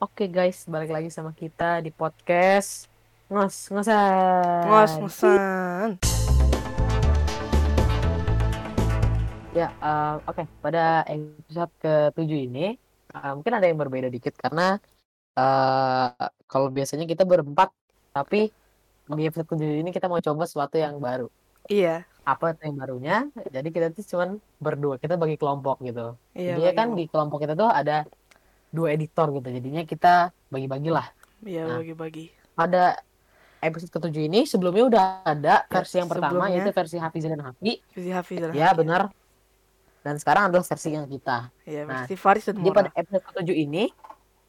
Oke guys, balik lagi sama kita di podcast ngos ngosan. Ngos-ngosan. Ya, eh, oke. Pada episode ke-7 ini eh, mungkin ada yang berbeda dikit karena eh kalau biasanya kita berempat, tapi di episode ke-7 ini kita mau coba sesuatu yang baru. Iya, Apa itu yang barunya? Jadi kita tuh cuman berdua, kita bagi kelompok gitu. iya Jadi ya kan di kelompok kita tuh ada dua editor gitu. Jadinya kita bagi-bagilah. Iya Nah. bagi-bagi. pada episode ketujuh ini sebelumnya udah ada Ya, versi yang pertama sebelumnya. yaitu versi Hafiz dan Hafi Versi Hafiz dan ya Hafiz. benar dan sekarang adalah versi yang kita Iya, Nah, versi Faris dan jadi pada episode ketujuh ini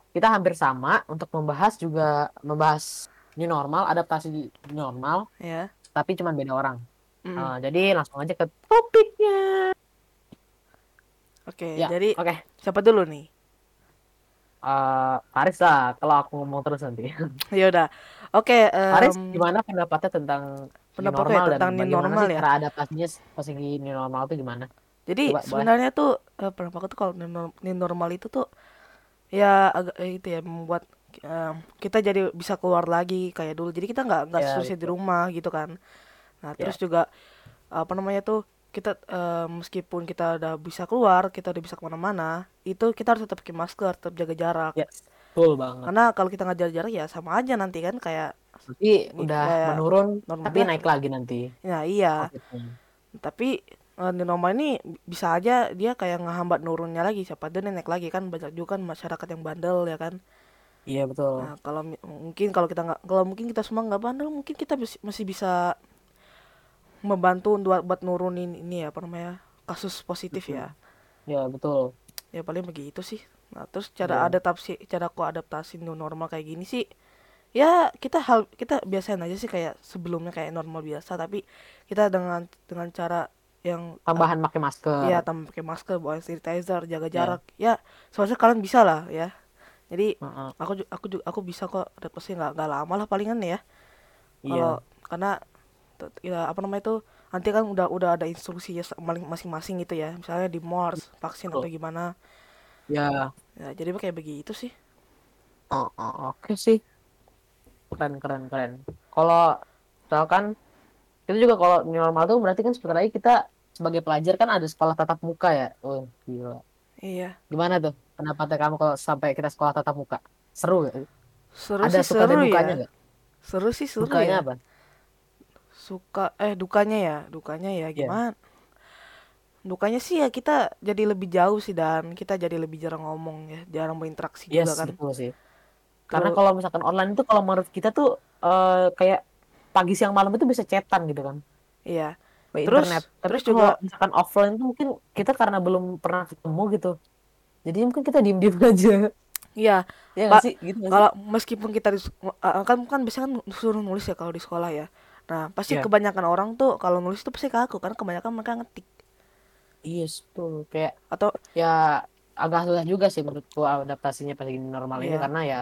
kita hampir sama untuk membahas juga membahas new normal adaptasi new normal Ya. tapi cuma beda orang Mm. Eh, jadi langsung aja ke topiknya Oke, ya jadi oke siapa dulu nih? Eh, Faris lah kalau aku ngomong terus nanti Ya udah. Oke, em, Faris gimana pendapatnya tentang Pendapatnya normal dan tentang new bagaimana normal sih ya? cara adaptasinya pas lagi new normal itu gimana Jadi Coba, boleh. sebenarnya tuh eh, pendapat aku tuh kalau new nor- new normal itu tuh ya agak eh, itu ya membuat em, kita jadi bisa keluar lagi kayak dulu. Jadi kita nggak nggak Ya, susah di rumah gitu kan. Nah, Ya. terus juga apa namanya tuh kita eh, meskipun kita udah bisa keluar, kita udah bisa ke mana-mana, itu kita harus tetap pakai masker, tetap jaga jarak. ya betul banget Karena kalau kita nggak jaga jarak ya sama aja nanti kan kayak Tapi Ini udah kayak menurun, normal tapi naik lagi nanti. ya iya. COVID-nya. Tapi eh, new normal ini bisa aja dia kayak ngehambat nurunnya lagi siapa dia naik lagi kan banyak juga kan masyarakat yang bandel ya kan. Iya betul. Nah, kalau mungkin kalau kita nggak kalau mungkin kita semua nggak bandel mungkin kita masih bisa membantu buat buat nurunin ini ya apa namanya kasus positif ya. Ya betul. Ya paling begitu sih. Nah, terus cara Iya. adaptasi cara aku adaptasi new normal kayak gini sih ya kita hal kita biasain aja sih kayak sebelumnya kayak normal biasa tapi kita dengan dengan cara yang Tambahan pakai masker. Iya, tambah pakai masker, bawa sanitizer, jaga Iya. jarak. Ya, seharusnya kalian bisa lah ya. Jadi Heeh. aku aku aku bisa kok adaptasi nggak nggak lama lah palingan ya. Iya. Kalau karena t- ya apa namanya itu nanti kan udah udah ada instruksi ya maling- masing-masing gitu ya. Misalnya di mall harus vaksin atau gimana. Ya. Ya, jadi kayak begitu sih. Oh, oh, oke sih. Keren keren keren. Kalau misalkan kita juga kalau normal tuh berarti kan sebentar lagi kita sebagai pelajar kan ada sekolah tatap muka ya. Oh, gila. Iya. Gimana tuh pendapatnya kamu kalau sampai kita sekolah tatap muka? Seru gak? Seru Ada sih suka dan seru dukanya ya. nggak? Seru sih seru Dukanya ya. apa? Suka eh dukanya ya, dukanya ya Iya. gimana? Dukanya sih ya kita jadi lebih jauh sih dan kita jadi lebih jarang ngomong ya, jarang berinteraksi Yes, juga kan. betul sih. Karena kalau misalkan online itu kalau menurut kita tuh eh, kayak pagi siang malam itu bisa chatan gitu kan. Iya. by Terus- internet. Terus juga- misalkan offline tuh mungkin kita karena belum pernah ketemu gitu. Jadi mungkin kita diem-diem aja. Iya, Ya sih? Gitu sih? kalau meskipun kita di, uh, kan kan biasanya kan suruh nulis ya kalau di sekolah ya. Nah, pasti Iya. kebanyakan orang tuh kalau nulis tuh pasti kaku karena kebanyakan mereka ngetik Iya, betul. Kayak atau ya agak susah juga sih menurutku adaptasinya pas gini normal ini Iya. karena ya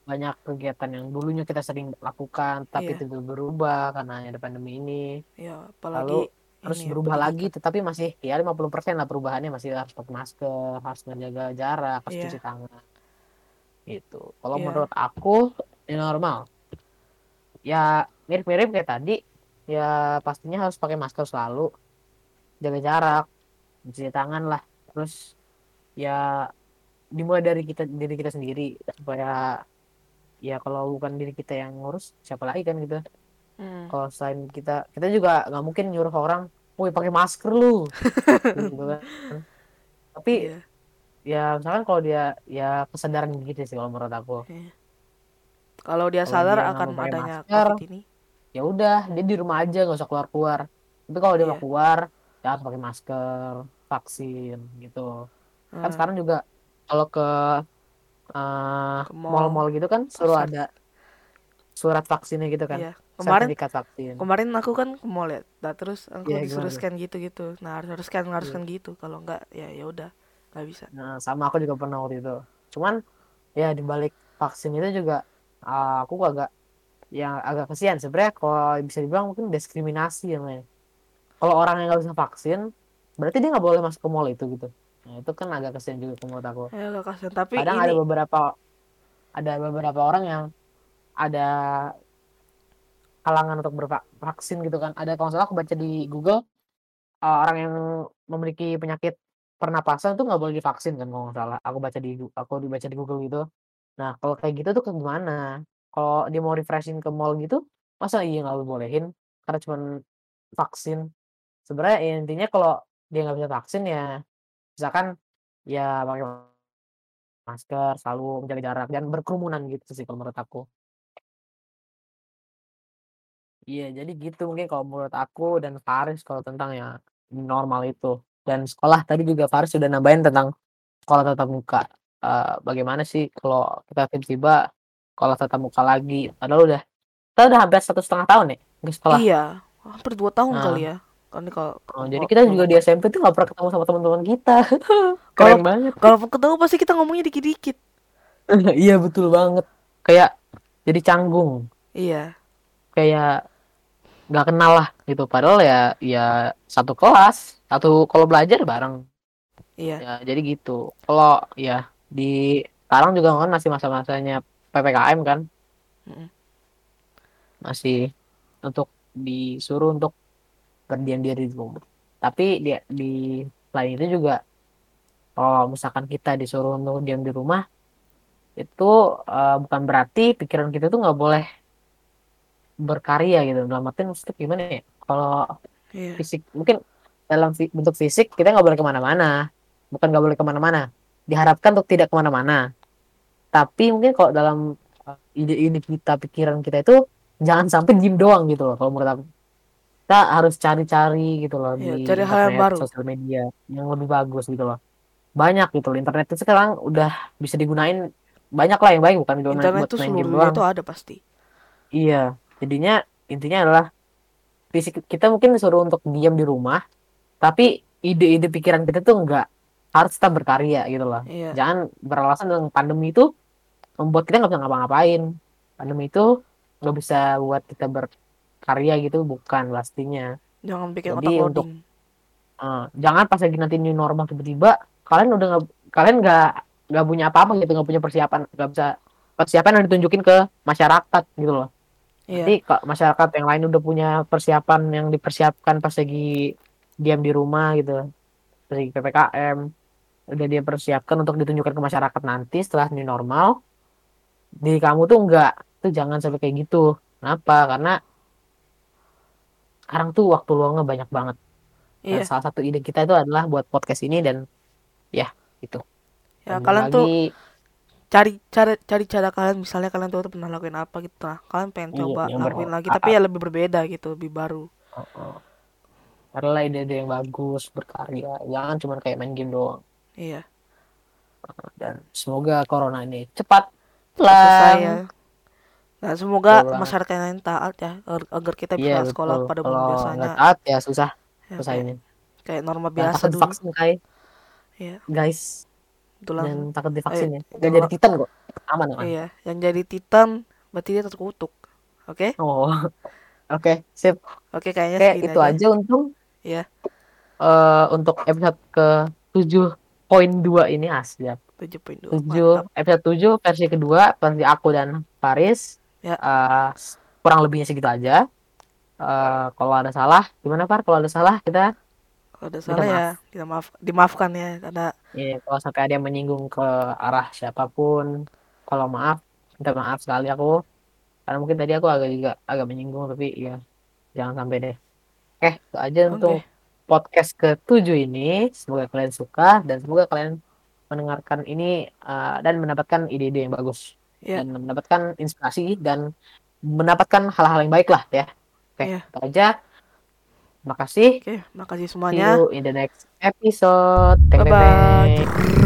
banyak kegiatan yang dulunya kita sering lakukan tapi Iya. itu berubah karena ada pandemi ini. ya Lalu apalagi Terus ini ya, berubah pendidikan. lagi tetapi masih ya 50% lah perubahannya masih harus pakai masker, harus menjaga jarak, harus Iya. cuci tangan. Gitu. Kalau Iya. menurut aku ini normal. Ya mirip-mirip kayak tadi. Ya pastinya harus pakai masker selalu. Jaga jarak, cuci tangan lah. Terus ya dimulai dari kita diri kita sendiri supaya ya kalau bukan diri kita yang ngurus siapa lagi kan gitu Hmm, kalau selain kita kita juga nggak mungkin nyuruh orang woi pakai masker lu gitu kan tapi iya, ya misalkan kalau dia ya kesadaran gitu sih kalau menurut aku iya. Kalau dia Kalau sadar dia akan adanya masker, COVID ini, ya udah dia di rumah aja nggak usah keluar keluar tapi kalau dia Iya. mau keluar ya harus pakai masker vaksin gitu kan hmm, sekarang juga kalau ke Ke mall, mall-mall gitu kan pasar. ada surat vaksinnya gitu kan iya. Kemarin sertifikat vaksin kemarin aku kan ke mall ya, nah, terus aku Iya, disuruh scan gitu-gitu. Nah harus harus scan harus Iya. scan gitu. Kalau enggak ya ya udah nggak bisa. Nah, sama aku juga pernah waktu itu. Cuman ya di balik vaksin itu juga uh, aku agak yang agak kesian sebenarnya kalau bisa dibilang mungkin diskriminasi ya men. Kalau orang yang nggak bisa vaksin, berarti dia nggak boleh masuk ke mall itu gitu. Nah, itu kan agak kesian juga menurut aku. Ya agak kasihan. Tapi Kadang ini ada beberapa ada beberapa orang yang ada kalangan untuk bervaksin gitu kan ada kalau salah aku baca di Google uh, orang yang memiliki penyakit pernapasan tuh nggak boleh divaksin kan kalau nggak salah aku baca di aku dibaca di Google gitu nah kalau kayak gitu tuh ke gimana kalau dia mau refreshing ke mall gitu masa iya nggak bolehin karena cuma vaksin sebenarnya ya intinya kalau dia nggak bisa vaksin ya misalkan ya pakai masker selalu menjaga jarak dan berkerumunan gitu sih kalau menurut aku Iya, jadi gitu mungkin kalau menurut aku dan Faris kalau tentang ya normal itu. Dan sekolah tadi juga Faris sudah nambahin tentang sekolah tatap muka. Uh, bagaimana sih kalau kita tiba-tiba sekolah tatap muka lagi? Padahal udah kita udah hampir satu setengah tahun ya ke sekolah. Iya, hampir dua tahun nah. kali ya. Kan kalau oh, jadi kita juga di SMP tuh nggak pernah ketemu sama teman-teman kita. Keren banget. Kalau ketemu pasti kita ngomongnya dikit-dikit. iya betul banget. Kayak jadi canggung. Iya. Kayak nggak kenal lah gitu padahal ya ya satu kelas satu kalau belajar bareng iya ya jadi gitu kalau ya di sekarang juga kan masih masa-masanya ppkm kan? Masih untuk disuruh untuk berdiam diri di rumah. Tapi dia di lain itu juga kalau misalkan kita disuruh untuk diam di rumah itu uh, bukan berarti pikiran kita tuh nggak boleh berkarya gitu. Dalam artian maksudnya gimana ya? Kalau yeah. fisik mungkin dalam bentuk fisik kita nggak boleh ke mana-mana. Bukan nggak boleh ke mana-mana. Diharapkan untuk tidak ke mana-mana tapi mungkin kalau dalam uh, ide-ide kita pikiran kita itu jangan sampai diem doang gitu loh kalau menurut aku. Kita harus cari-cari gitu loh yeah, di cari hal yang baru. sosial media yang lebih bagus gitu loh. Banyak gitu loh internet itu sekarang udah bisa digunain banyak lah yang baik bukan internet itu seluruhnya itu ada pasti. Iya jadinya intinya adalah fisik kita mungkin disuruh untuk diam di rumah tapi ide-ide pikiran kita tuh enggak harus tetap berkarya gitu loh. Iya. jangan beralasan dengan pandemi itu membuat kita nggak bisa ngapa-ngapain pandemi itu nggak bisa buat kita berkarya gitu bukan pastinya jangan bikin jadi otak untuk uh, jangan pas lagi nanti new normal tiba-tiba kalian udah nggak kalian nggak nggak punya apa-apa gitu nggak punya persiapan nggak bisa persiapan yang ditunjukin ke masyarakat gitu loh Iya. Nanti kok masyarakat yang lain udah punya persiapan yang dipersiapkan pas lagi diam di rumah gitu. Pas lagi PPKM udah dia persiapkan untuk ditunjukkan ke masyarakat nanti setelah new normal. Di kamu tuh enggak, tuh jangan sampai kayak gitu. Kenapa? Karena sekarang tuh waktu luangnya banyak banget. Iya. Dan salah satu ide kita itu adalah buat podcast ini dan ya itu. Ya dan kalian lagi, tuh cari cara cari cara kalian misalnya kalian tuh pernah lakuin apa gitu nah kalian pengen iya, coba lakuin lagi tapi ya lebih berbeda gitu lebih baru uh, uh. adalah ide-ide yang bagus berkarya jangan cuma kayak main game doang iya dan semoga corona ini cepat lah ya. Nah, semoga Betul masyarakat yang taat ya agar kita bisa iya, sekolah pada bulan biasanya. taat ya susah. Ya, susah ini. Kayak normal biasa dulu. Vaksin, kayak. Iya. Guys, tulang yang takut divaksin eh, ya gak jadi titan kok aman aman iya yang jadi titan berarti dia terkutuk oke okay? oh oke okay, sip oke okay, kayaknya Kayak itu aja, aja untung ya uh, untuk episode ke tujuh poin dua ini asli ya tujuh poin dua tujuh episode tujuh versi kedua versi aku dan Faris. Ya. uh, kurang lebihnya segitu aja. Uh, kalau ada salah gimana Far? Kalau ada salah kita kalau ada salah ya kita maaf dimaafkan ya karena ya kalau sampai ada yang menyinggung ke arah siapa pun kalau maaf minta maaf sekali aku. Karena mungkin tadi aku agak juga agak menyinggung tapi ya jangan sampai deh. Oke itu aja okay. untuk podcast ke tujuh ini semoga kalian suka dan semoga kalian mendengarkan ini uh, dan mendapatkan ide-ide yang bagus yeah. dan mendapatkan inspirasi dan mendapatkan hal-hal yang baik lah ya oke yeah. itu aja Makasih. Oke, makasih semuanya. See you in the next episode. Bye bye.